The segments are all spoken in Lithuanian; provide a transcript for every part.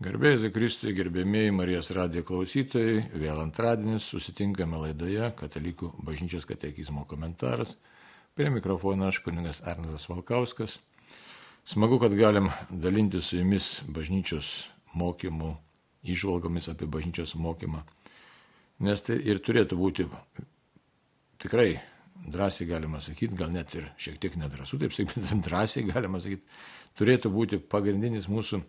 Garbėjai Kristui, gerbėmėjai Marijos radijo klausytojai, vėl antradienis susitinkame laidoje Katalikų bažnyčios katekizmo komentaras. Prie mikrofono aš kuningas Arnadas Valkauskas. Smagu, kad galim dalinti su jumis bažnyčios mokymų, išvalgomis apie bažnyčios mokymą. Nes tai ir turėtų būti tikrai drąsiai galima sakyti, gal net ir šiek tiek nedrasu, taip sakyti, drąsiai galima sakyti, turėtų būti pagrindinis mūsų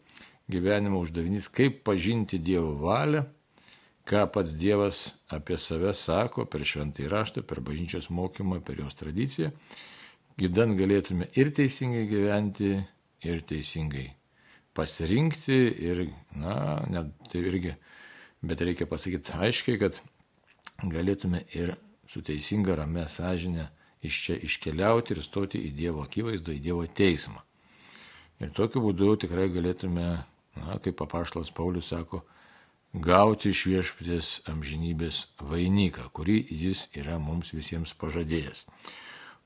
gyvenimo uždavinys, kaip pažinti Dievo valią, ką pats Dievas apie save sako per šventąjį raštą, per bažnyčios mokymą, per jos tradiciją, gydant galėtume ir teisingai gyventi, ir teisingai pasirinkti, ir, na, net tai irgi, bet reikia pasakyti aiškiai, kad galėtume ir su teisinga rame sąžinė iš čia iškeliauti ir stoti į Dievo akivaizdą, į Dievo teismą. Ir tokiu būdu tikrai galėtume na, kaip papaštalas Paulius sako, gauti iš viešpatės amžinybės vainiką, kurį jis yra mums visiems pažadėjęs.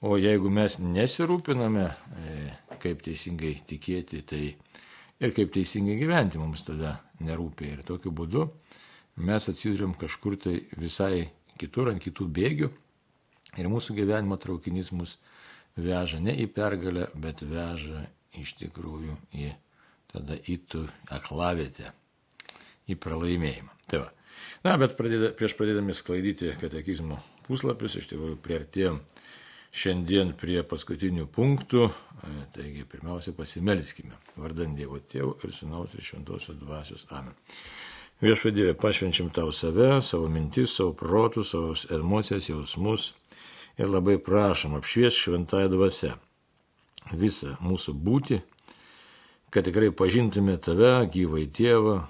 O jeigu mes nesirūpiname, e, kaip teisingai tikėti, tai ir kaip teisingai gyventi mums tada nerūpia. Ir tokiu būdu mes atsiduriam kažkur tai visai kitur, ant kitų bėgių. Ir mūsų gyvenimo traukinys mus veža ne į pergalę, bet veža iš tikrųjų į tada įtų aklavietę į pralaimėjimą. Tai va. Na, bet pradėda, prieš pradėdami sklaidyti katekizmo puslapius, iš tikrųjų priartėjom šiandien prie paskutinių punktų. E, taigi, pirmiausia, pasimelskime. Vardant Dievo Tėvų ir Sūnaus ir Šventosios Dvasios. Amen. Viešpadėvė, pašvenčiam tau save, savo mintis, savo protus, savo emocijas, jausmus ir labai prašom apšvies šventąją dvasę visą mūsų būti kad tikrai pažintume tave, gyvai Dievą,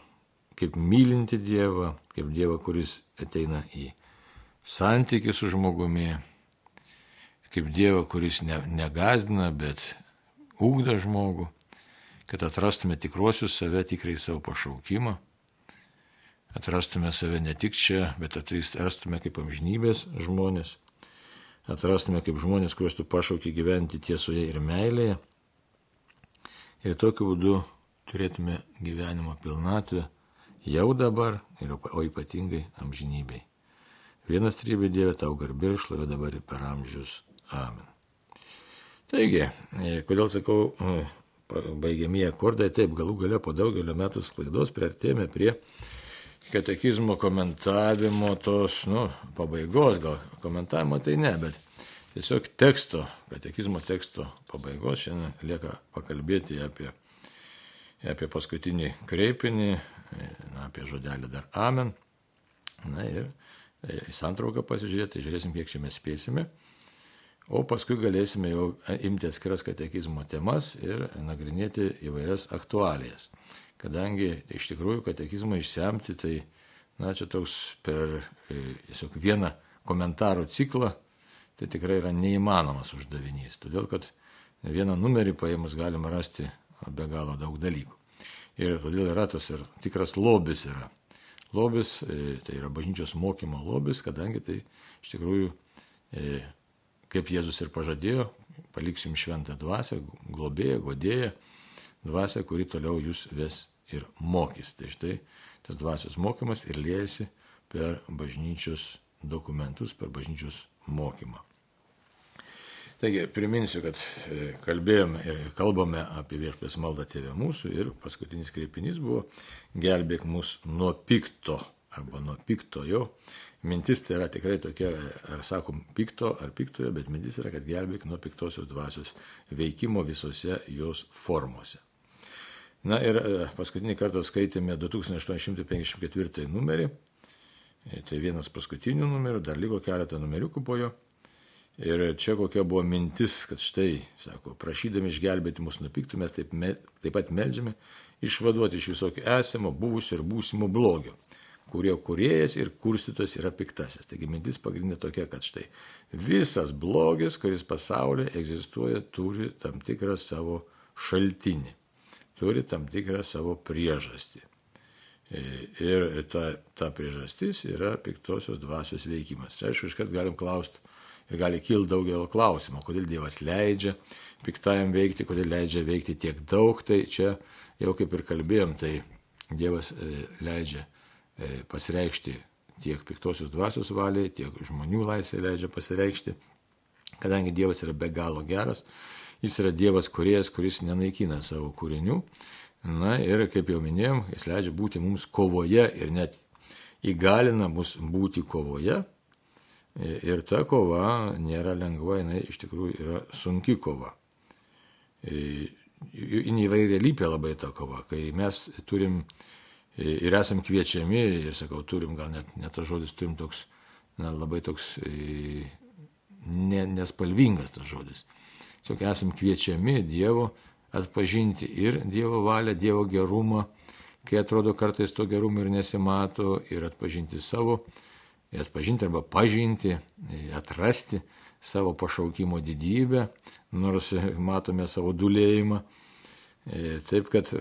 kaip mylinti Dievą, kaip Dievą, kuris ateina į santykių su žmogumi, kaip Dievą, kuris ne, negazdina, bet ūkda žmogų, kad atrastume tikruosius save, tikrai savo pašaukimą, atrastume save ne tik čia, bet atrastume kaip amžinybės žmonės, atrastume kaip žmonės, kuriuos tu pašauki gyventi tiesoje ir meilėje ir tokiu būdu turėtume gyvenimo pilnatvę jau dabar, o ypatingai amžinybei. Vienas trybė Dieve tau garbė ir šlovė dabar ir per amžius. Amen. Taigi, e, kodėl sakau, e, baigiamieji akordai, taip galų gale po daugelio metų sklaidos priartėjome prie katekizmo komentavimo tos, nu, pabaigos, gal komentavimo tai ne, bet tiesiog teksto, katekizmo teksto pabaigos šiandien lieka pakalbėti apie, apie paskutinį kreipinį, na, apie žodelį dar amen. Na ir e, į santrauką pasižiūrėti, žiūrėsim, kiek čia mes spėsime. O paskui galėsime jau imti atskiras katekizmo temas ir nagrinėti įvairias aktualijas. Kadangi iš tikrųjų katekizmą išsemti, tai, na, čia toks per e, tiesiog vieną komentarų ciklą tai tikrai yra neįmanomas uždavinys, todėl kad vieną numerį paėmus galima rasti be galo daug dalykų. Ir todėl yra tas ir tikras lobis yra. Lobis, e, tai yra bažnyčios mokymo lobis, kadangi tai iš tikrųjų, e, kaip Jėzus ir pažadėjo, paliksim šventą dvasę, globėją, godėją, dvasę, kuri toliau jūs ves ir mokys. Tai štai tas dvasios mokymas ir liejasi per bažnyčios dokumentus, per bažnyčios mokymą. Taigi, priminsiu, kad e, kalbėjome ir kalbame apie viešpės maldą tėvę mūsų ir paskutinis kreipinys buvo gelbėk mus nuo pikto arba nuo piktojo. Mintis tai yra tikrai tokia, ar sakom pikto ar piktojo, bet mintis yra, kad gelbėk nuo piktosios dvasios veikimo visose jos formose. Na ir e, paskutinį kartą skaitėme 2854 numerį, tai vienas paskutinių numerių, dar liko keletą numeriukų po jo. Ir čia kokia buvo mintis, kad štai, sako, prašydami išgelbėti mus nuo piktų, mes taip, me, taip pat melžiame išvaduoti iš visokio esamo, buvusio ir būsimo blogio, kurio kuriejas ir kurstytos yra piktasis. Taigi mintis pagrindinė tokia, kad štai visas blogis, kuris pasaulyje egzistuoja, turi tam tikrą savo šaltinį, turi tam tikrą savo priežastį. E, ir ta, ta priežastis yra piktosios dvasios veikimas. Čia aišku, iškart galim klausti, ir gali kilti daugelio klausimų, kodėl Dievas leidžia piktajam veikti, kodėl leidžia veikti tiek daug, tai čia jau kaip ir kalbėjom, tai Dievas leidžia pasireikšti tiek piktosios dvasios valiai, tiek žmonių laisvė leidžia pasireikšti, kadangi Dievas yra be galo geras, jis yra Dievas kuriejas, kuris nenaikina savo kūrinių. Na ir kaip jau minėjom, jis leidžia būti mums kovoje ir net įgalina mus būti kovoje. Ir ta kova nėra lengva, jinai iš tikrųjų yra sunki kova. Jin įvairialypė labai ta kova, kai mes turim ir esam kviečiami, ir sakau, turim, gal net, net tas žodis turim toks, na, labai toks ne, nespalvingas tas žodis. Tiesiog esam kviečiami Dievo atpažinti ir Dievo valią, Dievo gerumą, kai atrodo kartais to gerumo ir nesimato, ir atpažinti savo, atpažinti arba pažinti, atrasti savo pašaukimo didybę, nors matome savo dulėjimą. Taip kad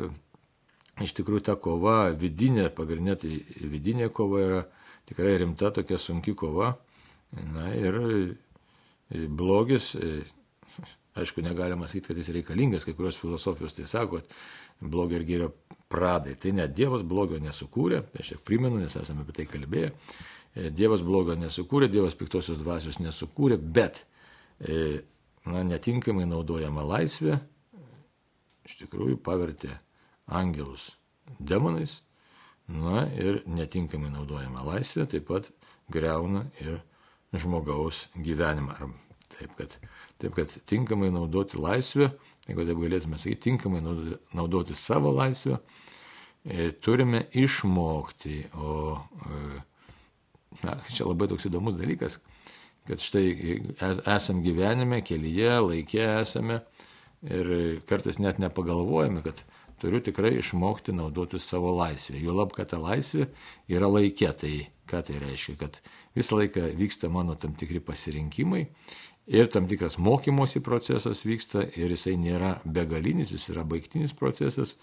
iš tikrųjų ta kova, vidinė, pagrindinė, tai vidinė kova yra tikrai rimta, tokia sunki kova. Na ir blogis, aišku, negalima sakyti, kad jis reikalingas, kai kurios filosofijos tai sako, blogio ir gėrio pradai. Tai net Dievas blogio nesukūrė, aš tik primenu, nes esame apie tai kalbėję. Dievas blogio nesukūrė, Dievas piktosios dvasios nesukūrė, bet na, netinkamai naudojama laisvė iš tikrųjų pavertė angelus demonais, na ir netinkamai naudojama laisvė taip pat greuna ir žmogaus gyvenimą. Taip kad, taip kad tinkamai naudoti laisvę, jeigu taip galėtume sakyti, tinkamai naudoti, savo laisvę, e, turime išmokti. O e, na, čia labai toks įdomus dalykas, kad štai esam gyvenime, kelyje, laikė esame ir kartais net nepagalvojame, kad turiu tikrai išmokti naudoti savo laisvę. Jo lab, kad ta laisvė yra laikė. Tai ką tai reiškia? Kad visą laiką vyksta mano tam tikri pasirinkimai ir tam tikras mokymosi procesas vyksta ir jisai nėra begalinis, jis yra baigtinis procesas.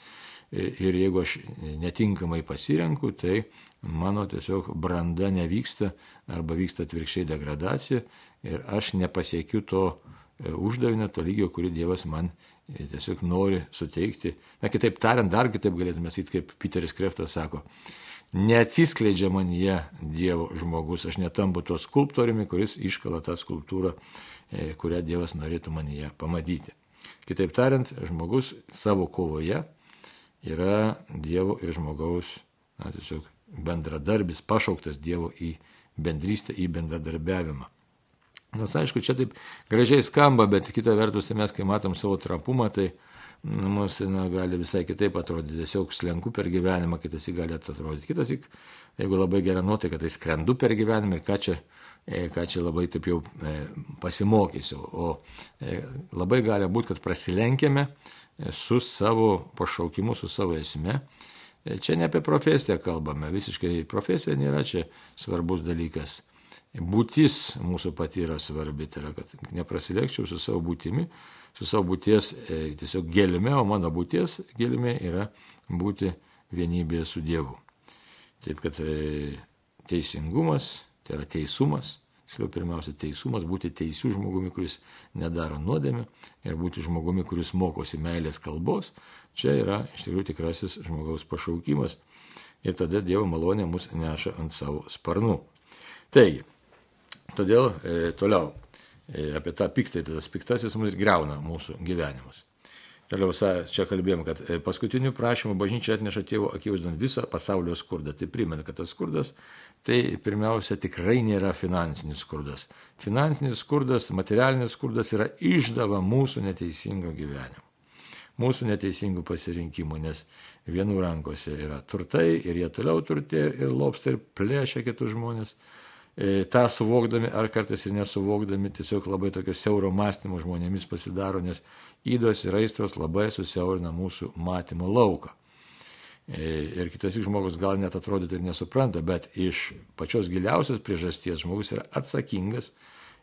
Ir jeigu aš netinkamai pasirenku, tai mano tiesiog branda nevyksta arba vyksta atvirkščiai degradacija ir aš nepasiekiu to uždavinio, to lygio, kurį Dievas man tiesiog nori suteikti. Na, kitaip tariant, dar kitaip galėtume sakyti, kaip Peteris Kreftas sako, neatsiskleidžia man jie Dievo žmogus, aš netampu to skulptoriumi, kuris iškala tą skulptūrą, e, kurią Dievas norėtų man ją pamatyti. Kitaip tariant, žmogus savo kovoje yra Dievo ir žmogaus, na, tiesiog bendradarbis, pašauktas Dievo į bendrystę, į bendradarbiavimą. Nes aišku, čia taip gražiai skamba, bet kita vertus, tai mes kai matom savo trapumą, tai mums na, gali visai kitaip atrodyti. Tiesiog slenku per gyvenimą, kitas jį gali atrodyti. Kitas, jeigu labai gera nuotaika, tai skrendu per gyvenimą ir ką čia, e, ką čia labai taip jau e, pasimokysiu. O e, labai gali būti, kad prasilenkėme su savo pašaukimu, su savo esme. Čia ne apie profesiją kalbame, visiškai profesija nėra čia svarbus dalykas būtis mūsų pati yra svarbi, tai yra, kad neprasilėkčiau su savo būtimi, su savo būties e, tiesiog gelime, o mano būties gelime yra būti vienybėje su Dievu. Taip kad e, teisingumas, tai yra teisumas, tiksliau pirmiausia teisumas, būti teisių žmogumi, kuris nedaro nuodėmę ir būti žmogumi, kuris mokosi meilės kalbos, čia yra iš tikrųjų tikrasis žmogaus pašaukimas ir tada Dievo malonė mus neša ant savo sparnų. Taigi, Todėl e, toliau apie tą piktąjį, tas piktasis mus greuna mūsų gyvenimus. Toliau čia kalbėjom, kad e, paskutiniu prašymu bažnyčia atneša tėvo akivaizdant visą pasaulio skurdą. Tai primena, kad tas skurdas tai pirmiausia tikrai nėra finansinis skurdas. Finansinis skurdas, materialinis skurdas yra išdava mūsų neteisingo gyvenimo. Mūsų neteisingų pasirinkimų, nes vienų rankose yra turtai ir jie toliau turtė ir lopsta ir plėšia kitus žmonės E, tą suvokdami ar kartais ir nesuvokdami, tiesiog labai tokio siauro mąstymo žmonėmis pasidaro, nes įdos ir aistros labai susiaurina mūsų matymo lauką. E, ir kitas žmogus gal net atrodytų ir nesupranta, bet iš pačios giliausios priežasties žmogus yra atsakingas,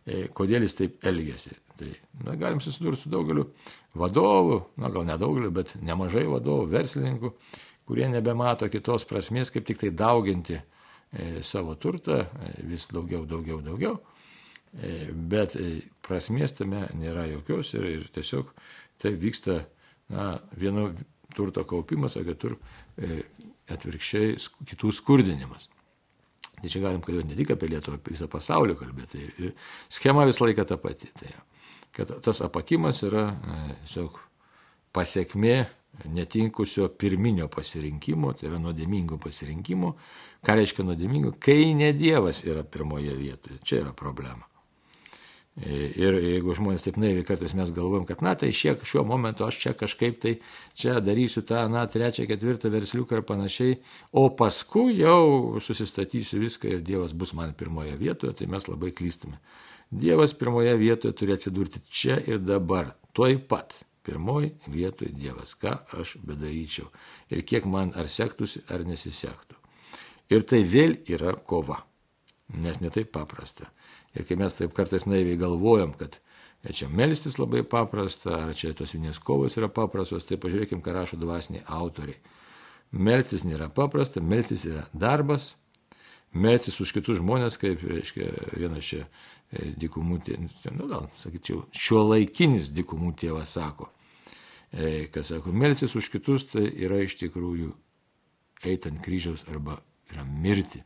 e, kodėl jis taip elgesi. Tai na, galim susidurti su daugeliu vadovų, na gal nedaugeliu, bet nemažai vadovų, verslininkų, kurie nebemato kitos prasmės, kaip tik tai dauginti E, savo turtą e, vis daugiau, daugiau, daugiau, e, bet prasmės tame nėra jokios ir, ir tiesiog tai vyksta na, vienu, turto kaupimas, o kitur e, atvirkščiai kitų skurdinimas. Tai čia galim kalbėti ne tik apie Lietuvą, apie visą pasaulį kalbėti. Ir schema visą laiką ta pati. Tai, kad tas apakimas yra e, tiesiog pasiekmė netinkusio pirminio pasirinkimo, tai yra nuodėmingo pasirinkimo. Ką reiškia nuodėmingo? Kai ne Dievas yra pirmoje vietoje. Čia yra problema. Ir jeigu žmonės taip naiviai kartais mes galvojam, kad na tai šiek, šiuo momentu aš čia kažkaip tai čia darysiu tą, na, trečią, ketvirtą versliuką ir panašiai, o paskui jau susistatysiu viską ir Dievas bus man pirmoje vietoje, tai mes labai klystume. Dievas pirmoje vietoje turi atsidurti čia ir dabar, tuoj pat. Pirmoji vietoje Dievas, ką aš bedaryčiau ir kiek man ar sektųsi, ar nesisektų. Ir tai vėl yra kova, nes netaip paprasta. Ir kai mes taip kartais naiviai galvojam, kad čia melstis labai paprasta, ar čia tos vinės kovos yra paprastos, tai pažiūrėkime, ką rašo dvasiniai autoriai. Melstis nėra paprasta, melstis yra darbas, melstis už kitus žmonės, kaip, reiškia, vienas čia e, dikumų tėvas, nu gal, sakyčiau, šio laikinis dikumų tėvas sako, e, kad sako, melstis už kitus tai yra iš tikrųjų eiti ant kryžiaus arba yra mirti.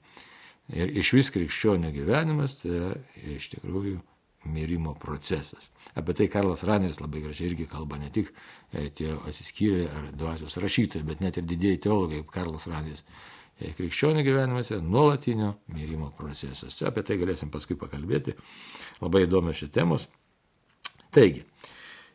Ir iš vis krikščionio gyvenimas tai yra iš tikrųjų mirimo procesas. Apie tai Karlas Raneris labai gražiai irgi kalba, ne tik e, tie asiskyrė ar dvasios rašytojai, bet net ir didėjai teologai, kaip Karlas Raneris. E, krikščionio gyvenimas yra nuolatinio mirimo procesas. Čia apie tai galėsim paskui pakalbėti. Labai įdomios šios temos. Taigi,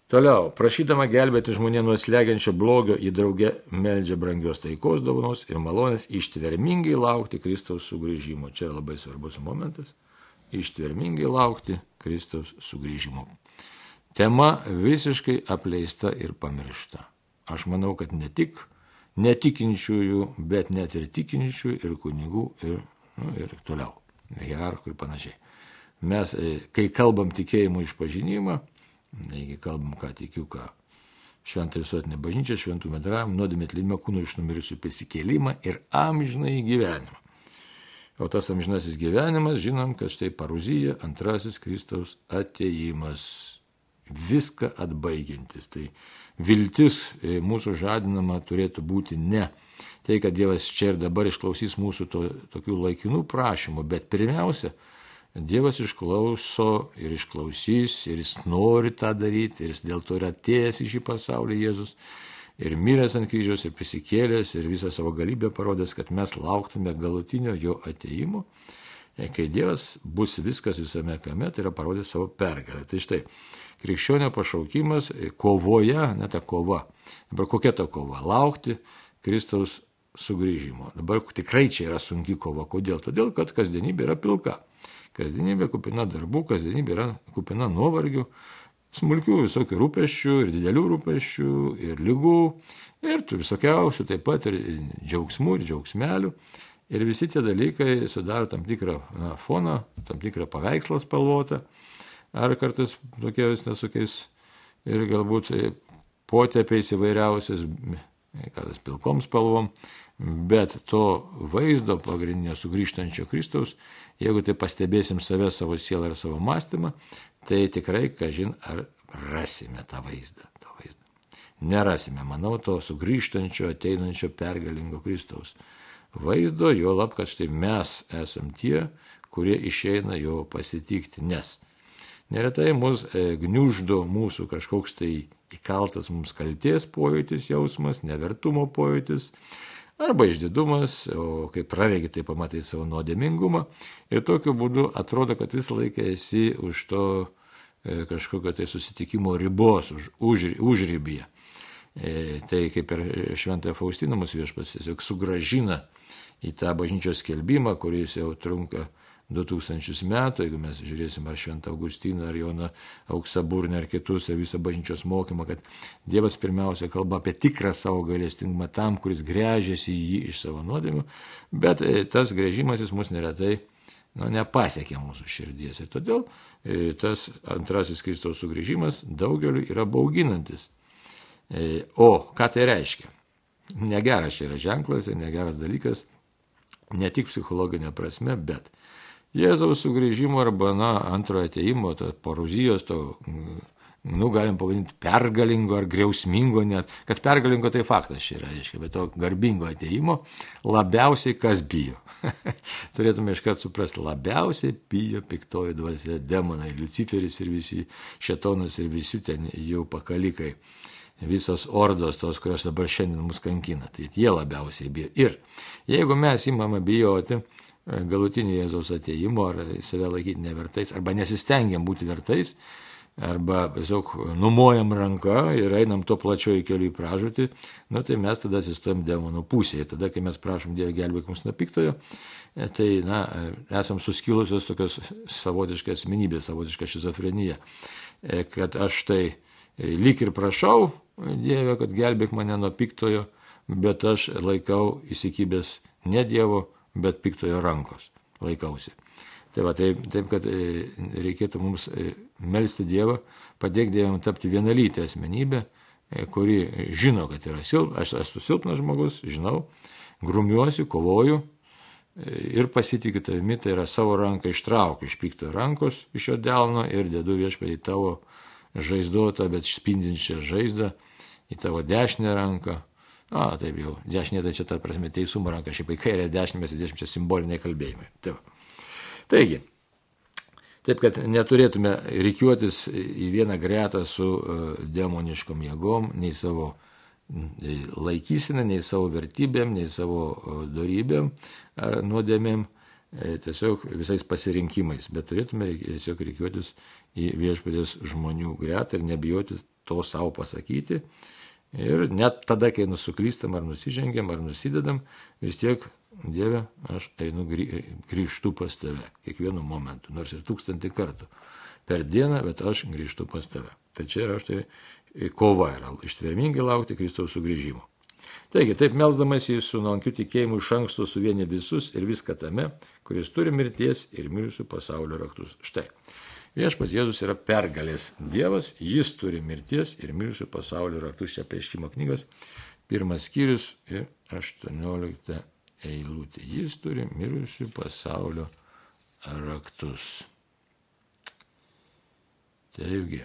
Toliau, prašydama gelbėti žmonė nuo slegiančio blogio, į draugę meldžia brangios taikos dovanos ir malonės ištvermingai laukti Kristaus sugrįžimo. Čia labai svarbus momentas - ištvermingai laukti Kristaus sugrįžimo. Tema visiškai apleista ir pamiršta. Aš manau, kad ne tik netikinčiųjų, bet net ir tikinčiųjų ir kunigų ir, nu, ir toliau, hierarchų ir panašiai. Mes, e, kai kalbam tikėjimo išpažinimą, Taigi kalbam, ką tikiu, ką šventą visuotinę bažnyčią, šventų medravimą, nuodėmė atleidimą, kūno iš numirusių pasikėlimą ir amžinai gyvenimą. O tas amžinasis gyvenimas, žinom, kad štai paruzija, antrasis Kristaus ateimas, viską atbaigiantis. Tai viltis e, mūsų žadinama turėtų būti ne tai, kad Dievas čia ir dabar išklausys mūsų to, tokių laikinų prašymų, bet pirmiausia, Dievas išklauso ir išklausys, ir jis nori tą daryti, ir jis dėl to yra atėjęs į šį pasaulį Jėzus, ir miręs ant kryžiaus, ir prisikėlęs, ir visą savo galybę parodęs, kad mes lauktume galutinio jo ateimo, e, kai Dievas bus viskas visame kame, tai yra parodęs savo pergalę. Tai štai, krikščionio pašaukimas e, kovoje, ne ta kova. Dabar kokia ta kova? Laukti Kristaus sugrįžimo. Dabar tikrai čia yra sunki kova. Kodėl? Todėl, kad kasdienybė yra pilka. Kasdienybė kupina darbų, kasdienybė yra kupina nuovargių, smulkių visokių rūpeščių ir didelių rūpeščių ir lygų ir tų visokiausių taip pat ir džiaugsmų ir džiaugsmelių. Ir visi tie dalykai sudaro tam tikrą na, foną, tam tikrą paveikslą spalvotą, ar kartais tokiais nesukiais ir galbūt potėpiais įvairiausiais, kas pilkom spalvom, bet to vaizdo pagrindinio sugrįžtančio Kristaus Jeigu tai pastebėsim save, savo sielą ir savo mąstymą, tai tikrai, kažin, ar rasime tą vaizdą. Tą vaizdą. Nerasime, manau, to sugrįžtančio, ateinančio pergalingo Kristaus vaizdo, jo lab, kad štai mes esam tie, kurie išeina jo pasitikti, nes neretai mus e, gniuždo mūsų kažkoks tai įkaltas mums kalties pojūtis, jausmas, nevertumo pojūtis, arba išdidumas, o kai praregi, tai pamatai savo nuodėmingumą ir tokiu būdu atrodo, kad visą laiką esi už to e, kažkokio tai susitikimo ribos, už, už, užrybyje. E, tai kaip ir šventąją Faustiną mūsų viešpas tiesiog sugražina į tą bažnyčios skelbimą, kuris jau trunka 2000 metų, jeigu mes žiūrėsim ar Šventą Augustiną, ar Joną Auksaburnę, ar kitus, ar visą bažnyčios mokymą, kad Dievas pirmiausia kalba apie tikrą savo gailestingumą tam, kuris grežiasi į jį iš savo nuodėmių, bet e, tas grėžimasis mus neretai nu, nepasiekia mūsų širdies. Ir todėl e, tas antrasis Kristaus sugrįžimas daugeliu yra bauginantis. E, o ką tai reiškia? Negeras čia yra ženklas ir negeras dalykas, ne tik psichologinė prasme, bet Jėzaus sugrįžimo arba, na, antrojo ateimo, to poruzijos, to nu, galim pavadinti pergalingo ar griausmingo net, kad pergalingo tai faktas čia yra, aiškiai, bet to garbingo ateimo labiausiai kas bijo. Turėtume iškart suprasti, labiausiai bijo piktoji dvasia, demonai, Luciferis ir visi šetonas ir visi ten jau pakalikai visos ordos tos, kurios dabar šiandien mus kankina. Tai jie labiausiai bijo. Ir jeigu mes įmame bijoti e, galutinį Jėzaus ateimo, ar save laikyti nevertais, arba nesistengiam būti vertais, arba tiesiog numojam ranką ir einam to plačioju keliu į pražūtį, nu, tai mes tada atsistojam demono pusėje. Tada, kai mes prašom Dievą gelbėk mus nuo piktojo, e, tai, na, e, esam suskilusios tokios savotiškas asmenybės, savotiška šizofrenija, kad aš tai lyg ir prašau, Dieve, kad gelbėk mane nuo piktojo, bet aš laikau įsikibęs ne Dievo, bet piktojo rankos laikausi. Tai va, taip, taip, kad e, reikėtų mums e, melstį Dievą, padėk Dievam tapti vienalytę asmenybę, e, kuri žino, kad yra silp, aš esu silpnas žmogus, žinau, grumiuosi, kovoju ir pasitikiu tavimi, tai yra savo ranką ištraukiu iš piktojo rankos, iš jo delno ir dedu viešpatį tavo žaizduotą, bet spindinčią žaizdą į tavo dešinę ranką. A, taip jau, dešinė tai čia ta prasme teisumo ranka, šiaip į kairę dešinę mes įdėsim čia simboliniai kalbėjimai. Taip. Taigi, taip kad neturėtume reikiuotis į vieną gretą su uh, demoniškom jėgom, nei savo laikysiną, nei savo vertybėm, nei savo uh, darybėm ar nuodėmėm, e, tiesiog visais pasirinkimais, bet turėtume tiesiog reikiuotis į viešpatės žmonių gretą ir nebijoti to savo pasakyti Ir net tada, kai nusuklystam ar nusižengiam ar nusidedam, vis tiek, Dieve, aš einu grįžtu pas tave kiekvienu momentu, nors ir tūkstantį kartų per dieną, bet aš grįžtu pas tave. Tai čia yra štai kova yra ištvermingai laukti Kristaus sugrįžimo. Taigi, taip melsdamas į su nuolankiu tikėjimu iš anksto suvienė visus ir viską tame, kuris turi mirties ir mirusių pasaulio raktus. Štai. Viešpas Jėzus yra pergalės Dievas, jis turi mirties ir mirusių pasaulio raktus čia prieškimo knygos, pirmas skyrius ir 18 eilutė. Jis turi mirusių pasaulio raktus. Taigi.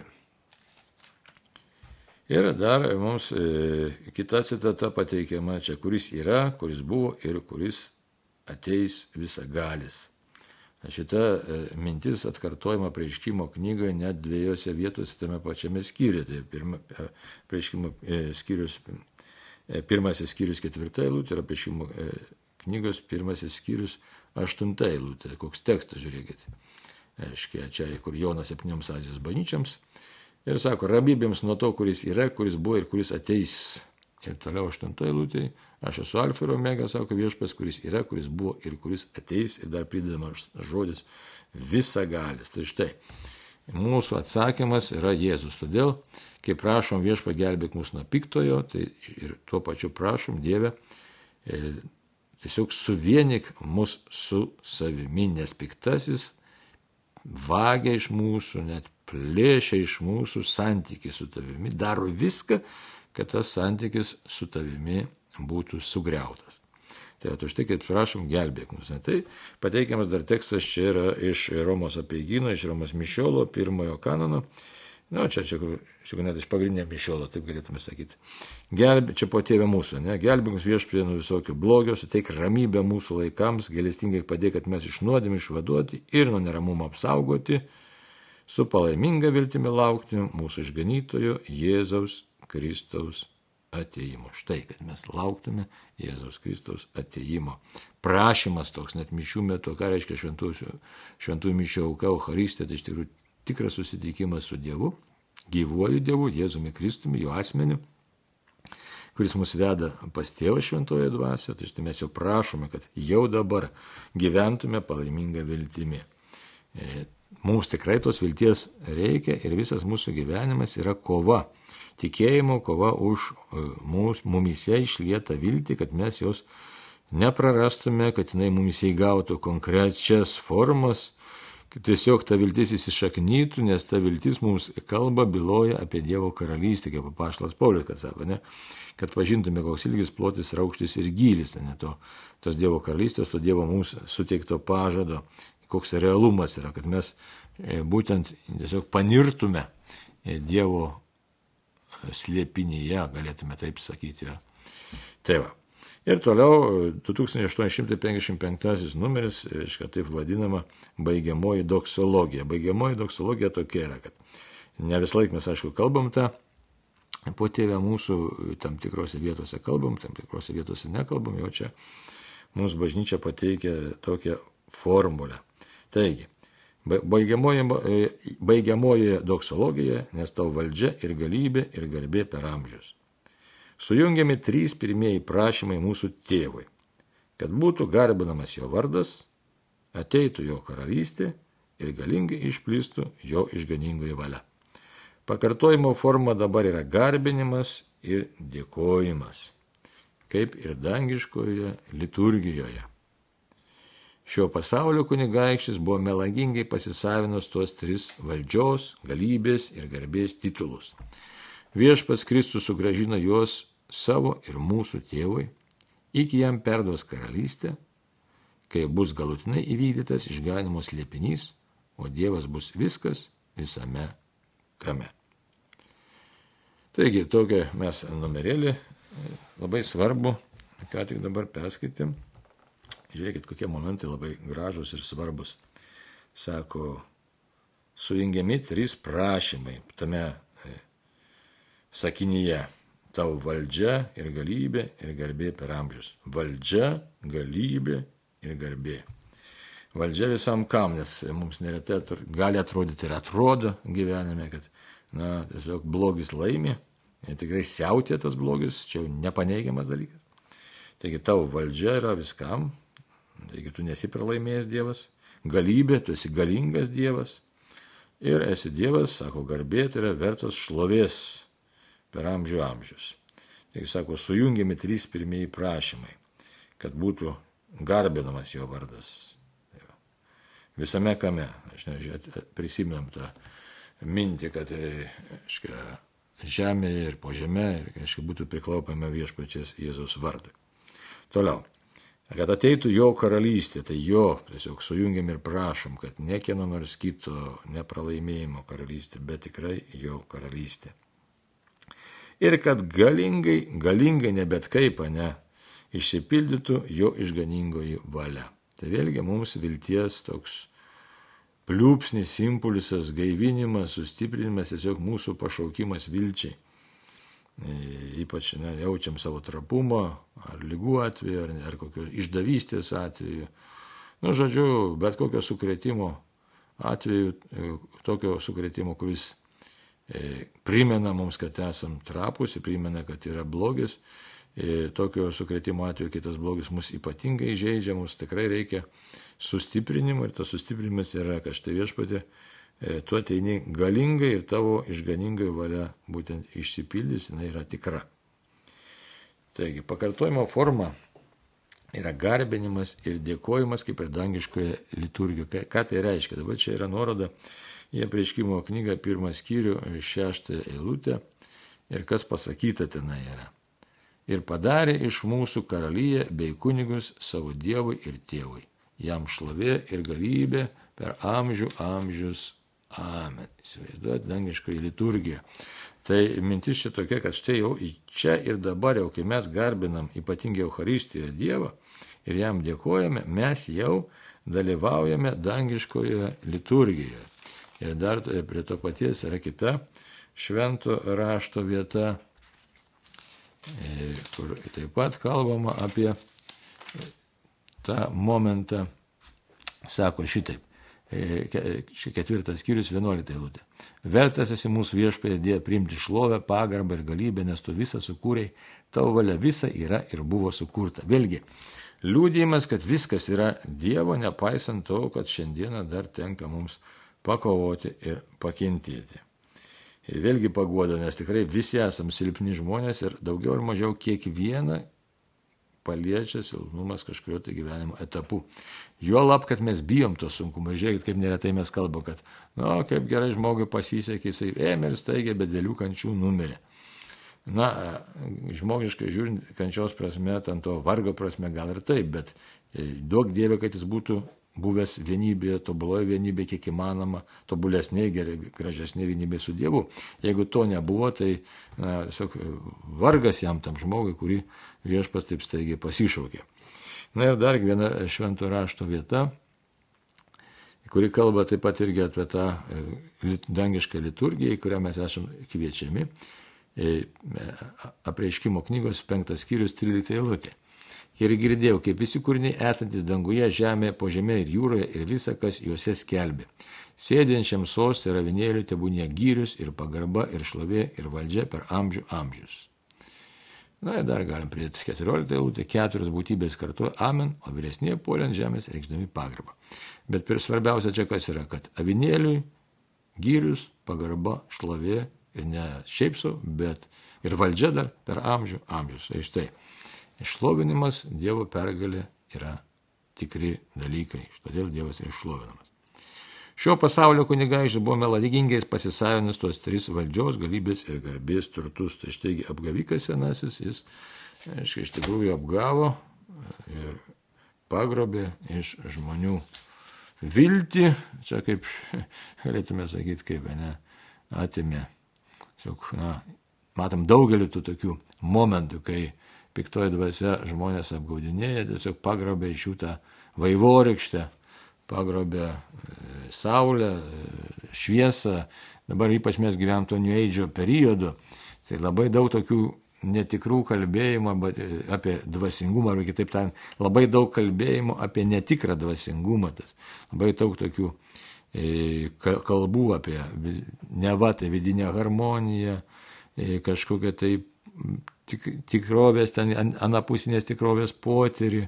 Ir dar mums e, kita citata pateikiama čia, kuris yra, kuris buvo ir kuris ateis visagalis. Šita e, mintis atkartojama prieškimo knygoje net dviejose vietose tame pačiame skyriuje. Tai pirma, e, prieškimo e, skyrius, pirmasis skyrius ketvirta eilutė yra prieškimo knygos pirmasis skyrius aštunta eilutė. Koks tekstas, žiūrėkite. Aiškiai, čia, kur Jonas septynioms Azijos bažnyčiams. Ir sako, ramybėms nuo to, kuris yra, kuris buvo ir kuris ateis. Ir toliau aštunta eilutė Aš esu alfa ir omega, sako viešpas, kuris yra, kuris buvo ir kuris ateis ir dar pridedamas žodis visagalis. Tai štai, mūsų atsakymas yra Jėzus. Todėl, kai prašom viešpa gelbėk mus nuo piktojo, tai ir tuo pačiu prašom Dievę, e, tiesiog suvienik mus su savimi, nes piktasis vagia iš mūsų, net plėšia iš mūsų santykiai su tavimi, daro viską, kad tas santykis su tavimi būtų sugriautas. Tai va, už tai, kaip prašom, gelbėk mus. Tai pateikiamas dar tekstas čia yra iš Romos apieigino, iš Romos mišiolo, pirmojo kanono. Na, čia, čia, čia net iš pagrindinio mišiolo, taip galėtume sakyti. Gelbė, čia po tėvė mūsų, ne? Gelbėk mus viešprie nuo visokio blogio, suteik ramybę mūsų laikams, galestingai padėk, kad mes iš nuodėmį išvaduoti ir nuo neramumo apsaugoti, su palaiminga viltimi laukti mūsų išganytojo Jėzaus Kristaus ateimo. Štai, kad mes lauktume Jėzaus Kristaus ateimo. Prašymas toks net mišių metu, ką reiškia šventųjų, šventųjų mišių auka, Euharistė, tai iš tikrųjų tikras susitikimas su Dievu, gyvuoju Dievu, Jėzumi Kristumi, jo asmeniu, kuris mus veda pas tėvą šventoje dvasioje, tai štai mes jau prašome, kad jau dabar gyventume palaimingą viltimį. E, mums tikrai tos vilties reikia ir visas mūsų gyvenimas yra kova tikėjimo kova už e, mūs, mumise išlietą viltį, kad mes jos neprarastume, kad jinai mumise įgautų konkrečias formas, kad tiesiog ta viltis įsišaknytų, nes ta viltis mums kalba, byloja apie Dievo karalystę, kaip papaštas Paulius, kad sako, ne, kad pažintume, koks ilgis, plotis, raukštis ir gylis, ne to, tos Dievo karalystės, to Dievo mums suteikto pažado, koks realumas yra, kad mes e, būtent tiesiog panirtume Dievo slėpinyje, galėtume taip sakyti. Tai va. Ir toliau 2855 numeris, reiškia taip vadinama baigiamoji doksologija. Baigiamoji doksologija tokia yra, kad ne vis laik mes, aišku, kalbam tą po tėvę mūsų, tam tikrose vietose kalbam, tam tikrose vietose nekalbam, jau čia mūsų bažnyčia pateikia tokią formulę. Taigi, baigiamoji, baigiamoji doksologija, nes tau valdžia ir galybė ir garbė per amžius sujungiami trys pirmieji prašymai mūsų tėvui, kad būtų garbinamas jo vardas, ateitų jo karalystė ir galingai išplistų jo išganingoji valia. Pakartojimo forma dabar yra garbinimas ir dėkojimas, kaip ir dangiškoje liturgijoje. Šio pasaulio kunigaikštis buvo melagingai pasisavinus tuos tris valdžios, galybės ir garbės titulus. Viešpas Kristus sugražino juos savo ir mūsų tėvui, iki jam perduos karalystę, kai bus galutinai įvykdytas išganimo slėpinys, o Dievas bus viskas visame kame. Taigi, tokia mes numerėlį labai svarbu, ką tik dabar perskaitėm. Žiūrėkit, kokie momentai labai gražus ir svarbus. Sako, sujungiami trys prašymai tame e, sakinyje tau valdžia ir galybė ir garbė per amžius. Valdžia, galybė ir garbė. Valdžia visam kam, nes mums neretai gali atrodyti ir atrodo gyvenime, kad na, tiesiog blogis laimė, ir tikrai siautė tas blogis, čia jau nepaneigiamas dalykas. Taigi tavo valdžia yra viskam, taigi tu nesi pralaimėjęs Dievas, galybė, tu esi galingas Dievas ir esi Dievas, sako garbė, tai yra vertas šlovės per amžių amžius. Taigi sako, sujungiami trys pirmieji prašymai, kad būtų garbinamas jo vardas. Visame kame, aš nežinau, prisimenam tą mintį, kad aiškia, žemėje ir po žemė ir aiškia, būtų priklaupama viešpačias Jėzaus vardui. Toliau. Kad ateitų jo karalystė, tai jo tiesiog sujungiam ir prašom, kad ne kieno nors kito nepralaimėjimo karalystė, bet tikrai jo karalystė ir kad galingai, galingai ne bet kaip, ne, išsipildytų jo išganingoji valia. Tai vėlgi mums vilties toks pliūpsnis, impulsas, gaivinimas, sustiprinimas, tiesiog mūsų pašaukimas vilčiai. E, ypač ne, jaučiam savo trapumą, ar lygų atveju, ar, ar kokio išdavystės atveju. Nu, žodžiu, bet kokio sukretimo atveju, e, tokio sukretimo, kuris E, primena mums, kad esam trapus, primena, kad yra blogis. E, tokio sukretimo atveju kitas blogis mus ypatingai žaidžia, mums tikrai reikia sustiprinimo ir tas sustiprinimas yra, kad štai viešpatė, e, tu ateini galingai ir tavo išganingai valia būtent išsipildys, jinai yra tikra. Taigi, pakartojimo forma yra garbinimas ir dėkojimas kaip ir dangiškoje liturgijoje. Ką tai reiškia? Dabar čia yra nuoroda į prieškimo knygą pirmą skyrių, šeštą eilutę ir kas pasakyta tenai yra. Ir padarė iš mūsų karalyje bei kunigus savo Dievui ir tėvui. Jam šlovė ir galybė per amžių amžius. Amen. Įsivaizduojate, dangiškoji liturgija. Tai mintis čia tokia, kad štai jau čia ir dabar, jau kai mes garbinam ypatingai Euharistijoje Dievą ir jam dėkojame, mes jau dalyvaujame dangiškoje liturgijoje. Ir dar prie to paties yra kita švento rašto vieta, e, kur taip pat kalbama apie tą momentą, sako šitaip. E, ketvirtas skyrius, vienuolikta eilutė. Vertas esi mūsų viešpėje dėja priimti šlovę, pagarbą ir galybę, nes tu visą sukūrei, tavo valia visa yra ir buvo sukurta. Vėlgi, liūdėjimas, kad viskas yra Dievo, nepaisant to, kad šiandieną dar tenka mums pakovoti ir pakentėti. Ir vėlgi paguoda, nes tikrai visi esam silpni žmonės ir daugiau ar mažiau kiekvieną paliečia silpnumas kažkurio tai gyvenimo etapu. Jo lab, kad mes bijom to sunkumo. Žiūrėkit, kaip neretai mes kalbame, kad, na, nu, kaip gerai žmogui pasisekė, jisai ėmė ir staigiai be dėlių kančių numirė. Na, žmogiškai žiūrint, kančios prasme, ant to vargo prasme gal ir taip, bet e, duok Dievė, kad jis būtų buvęs vienybėje, tobuloje vienybėje, kiek įmanoma, tobulesnė, gražesnė vienybė su Dievu. Jeigu to nebuvo, tai na, tiesiog vargas jam tam žmogui, kurį viešpas taip staigiai pasišaukė. Na ir dar viena švento rašto vieta, kuri kalba taip pat irgi apie tą e, dangišką liturgiją, į kurią mes esame kviečiami. E, apreiškimo knygos penktas skyrius 13 eilutė. Ir girdėjau, kaip visi kūriniai esantis danguje, žemėje, po žemė ir jūroje ir visa, kas juose skelbė. Sėdinčiam sostui ir avinėliui tebūnė gyrius ir pagarba ir šlovė ir valdžia per amžių amžius. Na ir dar galim pridėti 14 eilutę, keturios būtybės kartu amen, o vyresnėje polė ant žemės reikšdami pagarbą. Bet per svarbiausia čia kas yra, kad avinėliui gyrius, pagarba, šlovė ir ne šiaip su, bet ir valdžia dar per amžių amžius. Tai štai Išlovinimas Dievo pergalė yra tikri dalykai, todėl Dievas yra išlovinamas. Šio pasaulio kunigaičiai buvo meladingais pasisavinus tuos tris valdžios, galybės ir garbės turtus. Tai štai apgavikas senasis, jis, aiškiai, iš tikrųjų apgavo ir pagrobė iš žmonių viltį, čia kaip galėtume sakyti, kaip ne, atimė. Siuk, na, matom daugelį tų tokių momentų, kai piktoji dvasia žmonės apgaudinėja, tiesiog pagrobė iš jų tą vaivorykštę, pagrobė e, saulę, e, šviesą. Dabar ypač mes gyvenam to New Age periodu, tai labai daug tokių netikrų kalbėjimų e, apie dvasingumą, arba kitaip tariant, labai daug kalbėjimų apie netikrą dvasingumą. Tas. Labai daug tokių kalbų apie neva tai vidinę harmoniją, kažkokią tai tik, tikrovės, ten anapusinės tikrovės potyrį.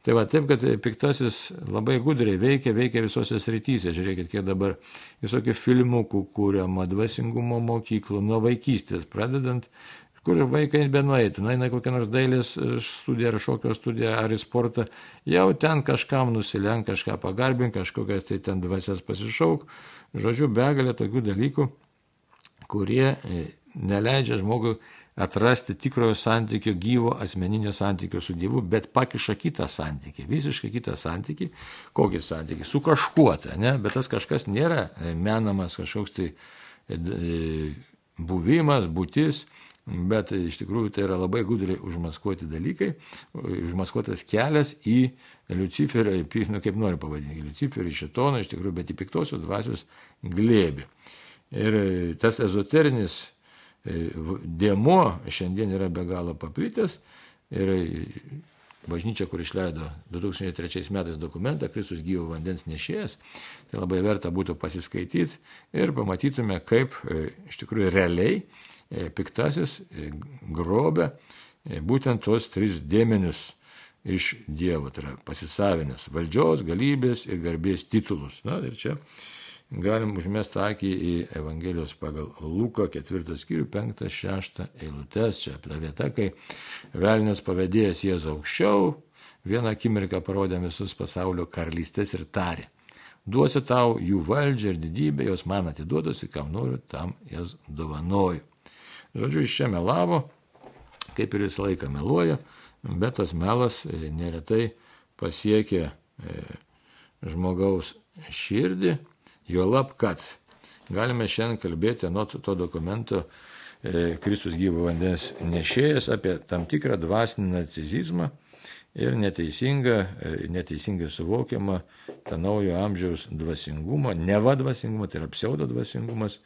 Tai va taip, kad piktasis labai gudriai veikia, veikia visose srityse. Žiūrėkit, kiek dabar visokių filmukų kūriama, dvasingumo mokyklų, nuo vaikystės pradedant, kur vaikai benueitų, na, į kokią nors dailės studiją ar šokio studiją ar į sportą, jau ten kažkam nusilenk, kažką pagarbink, kažkokias tai ten dvasias pasišauk. Žodžiu, begalė tokių dalykų, kurie e, neleidžia žmogui atrasti tikrojo santykio, gyvo asmeninio santykio su Dievu, bet pakiša kitą santykį, visiškai kitą santykį. Kokį santykį? Su kažkuo, tai, ne? bet tas kažkas nėra e, menamas kažkoks tai e, e, buvimas, būtis, bet iš tikrųjų tai yra labai gudriai užmaskuoti dalykai, užmaskuotas kelias į Luciferį, nu, kaip nori pavadinti, Luciferį, šitoną, iš tikrųjų, bet į piktosios dvasios glėbį. Ir tas ezoterinis dėmo šiandien yra be galo paplitęs ir bažnyčia, kur išleido 2003 metais dokumentą Kristus gyvo vandens nešėjas, tai labai verta būtų pasiskaityti ir pamatytume, kaip e, iš tikrųjų realiai e, piktasis grobė būtent tuos tris dėmenius iš Dievo, tai yra pasisavinęs valdžios, galybės ir garbės titulus. Na ir čia galim užmesti akį į Evangelijos pagal Luko 4 skyrių 5-6 eilutes. Čia apie vietą, kai velnės pavadėjęs Jėzų aukščiau, vieną akimirką parodė visus pasaulio karalystės ir tarė. Duosi tau jų valdžią ir didybę, jos man atiduodusi, kam noriu, tam jas dovanoju. Žodžiu, iš čia melavo, kaip ir visą laiką meluoja, bet tas melas e, neretai pasiekia e, žmogaus širdį Juolab, kad galime šiandien kalbėti nuo to dokumento e, Kristus gyvo vandens nešėjas apie tam tikrą dvasinį narcizizmą ir neteisingą, e, neteisingai suvokiamą tą naujo amžiaus dvasingumą, neva dvasingumą, tai yra pseudo dvasingumas,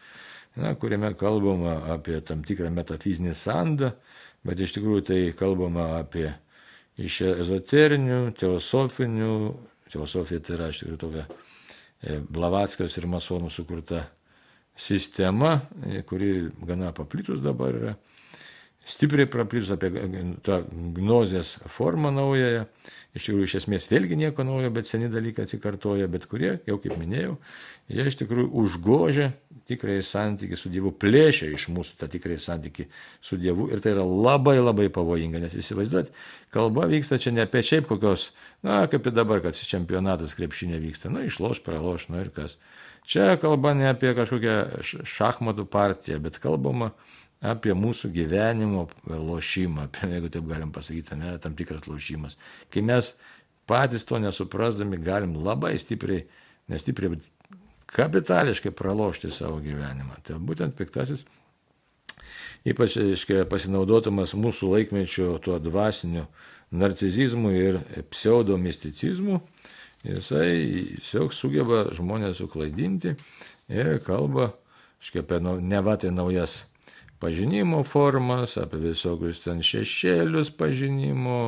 na, kuriame kalbama apie tam tikrą metafizinį sandą, bet iš tikrųjų tai kalbama apie iš ezoterinių, teosofinių, teosofija tai yra iš tikrųjų tokia Blavatskijos ir masonų sukurta sistema, e, kuri gana paplitus dabar yra, stipriai praplitus apie tą gnozės formą naująją. Iš tikrųjų, iš esmės vėlgi nieko naujo, bet seni dalykai atsikartoja, bet kurie, jau kaip minėjau, jie iš tikrųjų užgožia tikrąjį santykį su Dievu, plėšia iš mūsų tą tikrąjį santykį su Dievu ir tai yra labai labai pavojinga, nes įsivaizduot, kalba vyksta čia ne apie šiaip kokios, na, kaip ir dabar, kad čempionatas krepšinė vyksta, na, išloš, praloš, na ir kas. Čia kalba ne apie kažkokią šachmatų partiją, bet kalbama apie mūsų gyvenimo lošimą, apie, jeigu taip galim pasakyti, ne, tam tikras lošimas. Kai mes patys to nesuprasdami galim labai stipriai, nestipriai, bet kapitališkai pralošti savo gyvenimą. Tai būtent piktasis, ypač aiškiai, pasinaudotumas mūsų laikmečio tuo dvasiniu narcizizmu ir pseudomisticizmu, jisai tiesiog sugeba žmonės suklaidinti ir kalba, aiškiai, apie nevatai naujas pažinimo formas, apie visokius ten šešėlius pažinimo,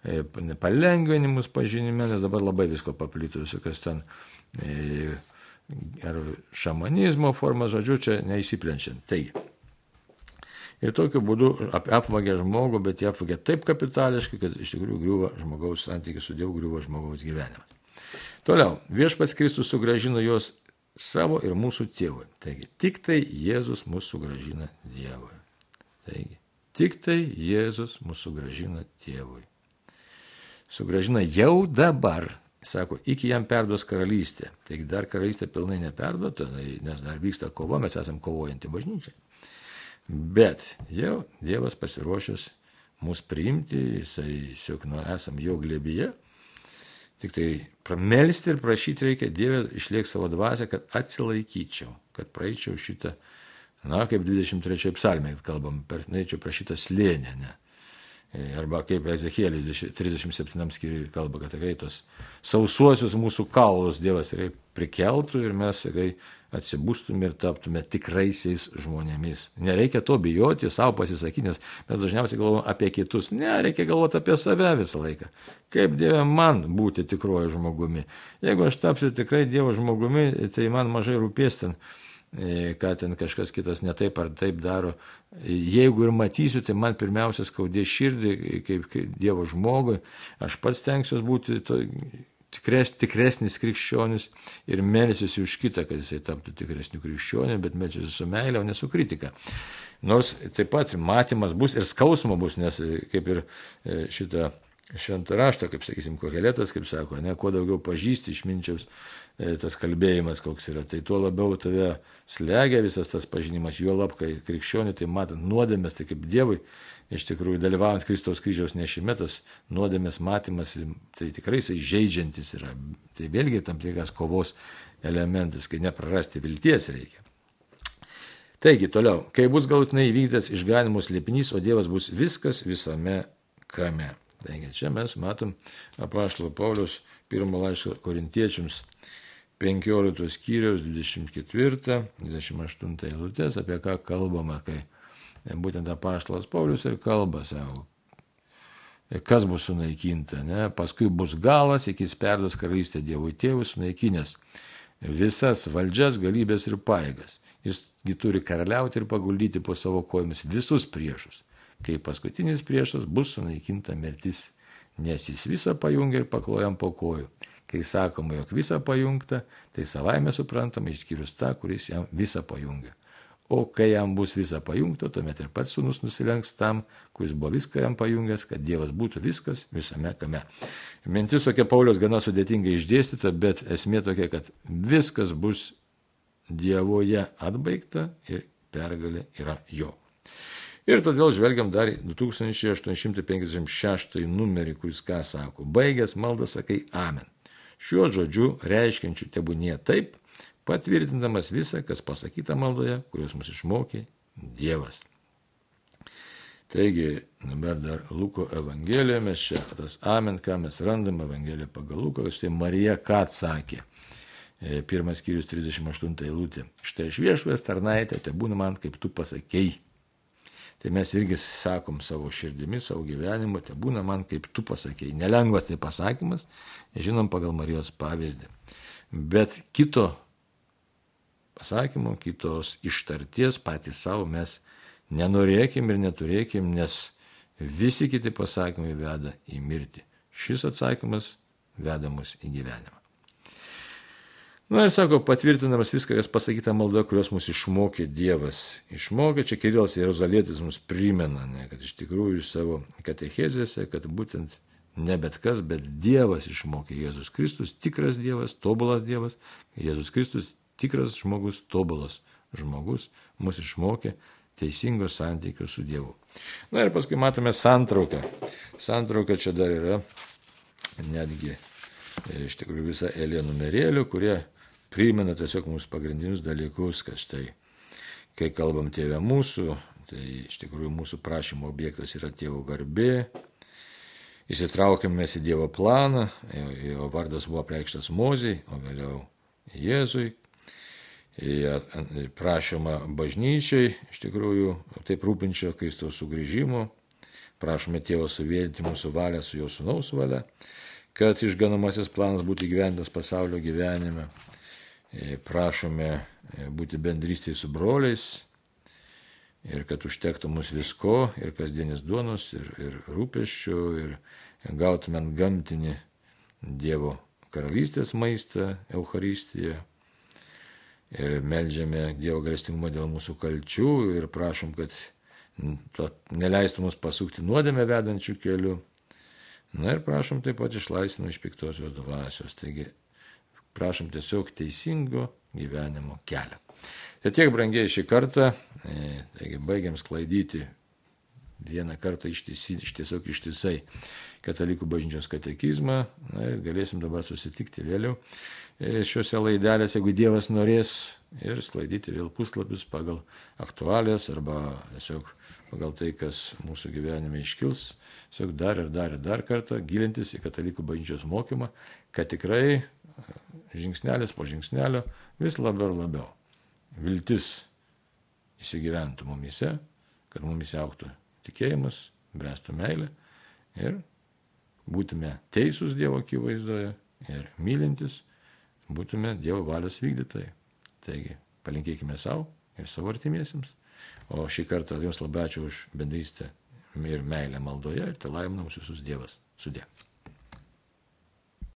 e, palengvinimus pažinime, nes dabar labai visko paplito, visokios ten e, ar šamanizmo formas, žodžiu, čia neįsiplenčiant. Taigi. Ir tokiu būdu apvagia žmogų, bet jie apvagia taip kapitališkai, kad iš tikrųjų griūva žmogaus santykis su Dievu, griūva žmogaus gyvenimas. Toliau, viešpats Kristus sugražino juos savo ir mūsų tėvui. Taigi, tik tai Jėzus mūsų sugražina Dievui. Taigi, tik tai Jėzus mūsų sugražina tėvui. Sugražina jau dabar, sako, iki jam perduos karalystė. Taigi dar karalystė pilnai neperduota, tai nes dar vyksta kova, mes esame kovojanti bažnyčiai. Bet jau Dievas pasiruošęs mus priimti, jisai, siuk, nu, esam jo glėbyje. Tik tai pramelsti ir prašyti reikia Dievę išliek savo dvasę, kad atsilaikyčiau, kad praeičiau šitą, na, kaip 23 psalmė kalbam, per neičiau prašytą slėnę, ne. E, arba kaip Ezekielis 37 skyriui kalba, kad tikrai tos sausuosius mūsų kaulus Dievas tikrai prikeltų ir mes tikrai atsibūstume ir taptume tikraisiais žmonėmis. Nereikia to bijoti, savo pasisakyti, nes mes dažniausiai galvojame apie kitus. Ne, reikia galvoti apie save visą laiką. Kaip Dieve man būti tikruoju žmogumi. Jeigu aš tapsiu tikrai Dievo žmogumi, tai man mažai rūpės ten ką ten kažkas kitas netaip ar taip daro. Jeigu ir matysiu, tai man pirmiausia skaudė širdį, kaip, kaip Dievo žmogui, aš pats tenksiuosi būti to, tikres, tikresnis krikščionis ir melsiuosi už kitą, kad jisai taptų tikresniu krikščioniu, bet melsiuosi su meilė, o ne su kritika. Nors taip pat matymas bus ir skausmo bus, nes kaip ir e, šitą šventą raštą, kaip sakysim, kohelėtas, kaip sako, ne, kuo daugiau pažįsti išminčiaus, E, tas kalbėjimas koks yra, tai tuo labiau tave slegia visas tas pažinimas, juo lab, kai krikščionių, tai matant nuodėmės, tai kaip Dievui, iš tikrųjų dalyvaujant Kristaus kryžiaus nešime, tas nuodėmės matymas, tai tikrai jisai žaidžiantis yra. Tai vėlgi tam tikras kovos elementas, kai neprarasti vilties reikia. Taigi, toliau, kai bus galutinai įvykdytas išganimus liepinys, o Dievas bus viskas visame kame. Taigi, čia mes matom apaštalo Paulius pirmo laiško korintiečiams 15 skyriaus 24-28 eilutės, apie ką kalbama, kai būtent apaštalas Paulius ir kalba savo, kas bus sunaikinta, ne? paskui bus galas, iki jis perduos karalystę Dievui tėvui sunaikinęs visas valdžias, galybės ir paėgas. Jisgi turi karaliauti ir paguldyti po savo kojomis visus priešus. Kai paskutinis priešas bus sunaikinta mirtis, nes jis visą pajungia ir paklojam po kojų. Kai sakoma, jog visa pajungta, tai savaime suprantama išskyrus tą, kuris jam visą pajungia. O kai jam bus visa pajungta, tuomet ir pats sunus nusilenks tam, kuris buvo viską jam pajungęs, kad Dievas būtų viskas visame kame. Mintis tokia Paulius gana sudėtingai išdėstyta, bet esmė tokia, kad viskas bus Dievoje atbaigta ir pergalė yra jo. Ir todėl žvelgiam dar į 2856 numerį, kuris ką sako. Baigęs maldą sakai Amen. Šiuo žodžiu reiškiančiu tebūnie taip, patvirtindamas visą, kas pasakyta maldoje, kurios mus išmokė Dievas. Taigi, dabar dar Luko Evangelijoje mes čia, tas amen, ką mes randam Evangelijoje pagal Luką, štai Marija ką atsakė. E, pirmas skyrius 38 eilutė. Štai aš viešvės tarnaitė, te būna man, kaip tu pasakėjai. Tai mes irgi sakom savo širdimi, savo gyvenimu, te būna man, kaip tu pasakėjai. Nelengvas tai pasakymas, žinom pagal Marijos pavyzdį. Bet kito pasakymo, kitos ištarties patys savo mes nenorėkim ir neturėkim, nes visi kiti pasakymai veda į mirtį. Šis atsakymas veda mus į gyvenimą. Na ir sako, patvirtinamas viską, kas pasakyta malda, kurios mus išmokė Dievas. Išmokė, čia Kirilas Jeruzalėtis mums primena, ne, kad iš tikrųjų savo katechezėse, kad būtent ne bet kas, bet Dievas išmokė Jėzus Kristus, tikras Dievas, tobulas Dievas, Jėzus Kristus, tikras žmogus, tobulas žmogus, mus išmokė teisingos santykius su Dievu. Na ir paskui matome santrauką. Santrauka čia dar yra netgi e, iš tikrųjų visą eilę numerėlių, kurie primena tiesiog mums pagrindinius dalykus, kad štai, kai kalbam tėvę mūsų, tai iš tikrųjų mūsų prašymo objektas yra tėvo garbė, įsitraukėme mes į Dievo planą, jo vardas buvo preikštas Mozijai, o vėliau Jėzui, prašoma bažnyčiai, iš tikrųjų, taip rūpinčio Kristaus sugrįžimo, prašome tėvo suvėdinti mūsų valią su jo sunaus valia, kad išganamasis planas būtų gyventas pasaulio gyvenime, prašome būti bendrystėje su broliais ir kad užtektų mums visko, ir kasdienis duonos, ir, ir rūpeščių, ir gautumėm gamtinį Dievo karalystės maistą, Euharistiją. Ir melžiame Dievo galestingumą dėl mūsų kalčių ir prašom, kad neleistų mus pasukti nuodėmę vedančių kelių. Na ir prašom taip pat išlaisvinti iš piktosios dvasios. Taigi prašom tiesiog teisingo gyvenimo kelio. Tai tiek brangiai šį kartą, e, taigi baigiam sklaidyti vieną kartą ištisi, iš tiesiog ištisai katalikų bažnyčios katekizmą na, ir galėsim dabar susitikti vėliau e, šiuose laidelėse, jeigu Dievas norės ir sklaidyti vėl puslapius pagal aktualės arba tiesiog pagal tai, kas mūsų gyvenime iškils, tiesiog dar ir dar ir dar kartą gilintis į katalikų bažnyčios mokymą, kad tikrai žingsnelis po žingsnelio vis labiau ir labiau viltis įsigyventų mumise, kad mumise auktų tikėjimas, bręstų meilė ir būtume teisūs Dievo akivaizdoje ir mylintis, būtume Dievo valios vykdytojai. Taigi, palinkėkime savo ir savo artimiesiems. O šį kartą Jums labai ačiū už bendrystę ir meilę maldoje ir te laimina mūsų visus Dievas. Sudė.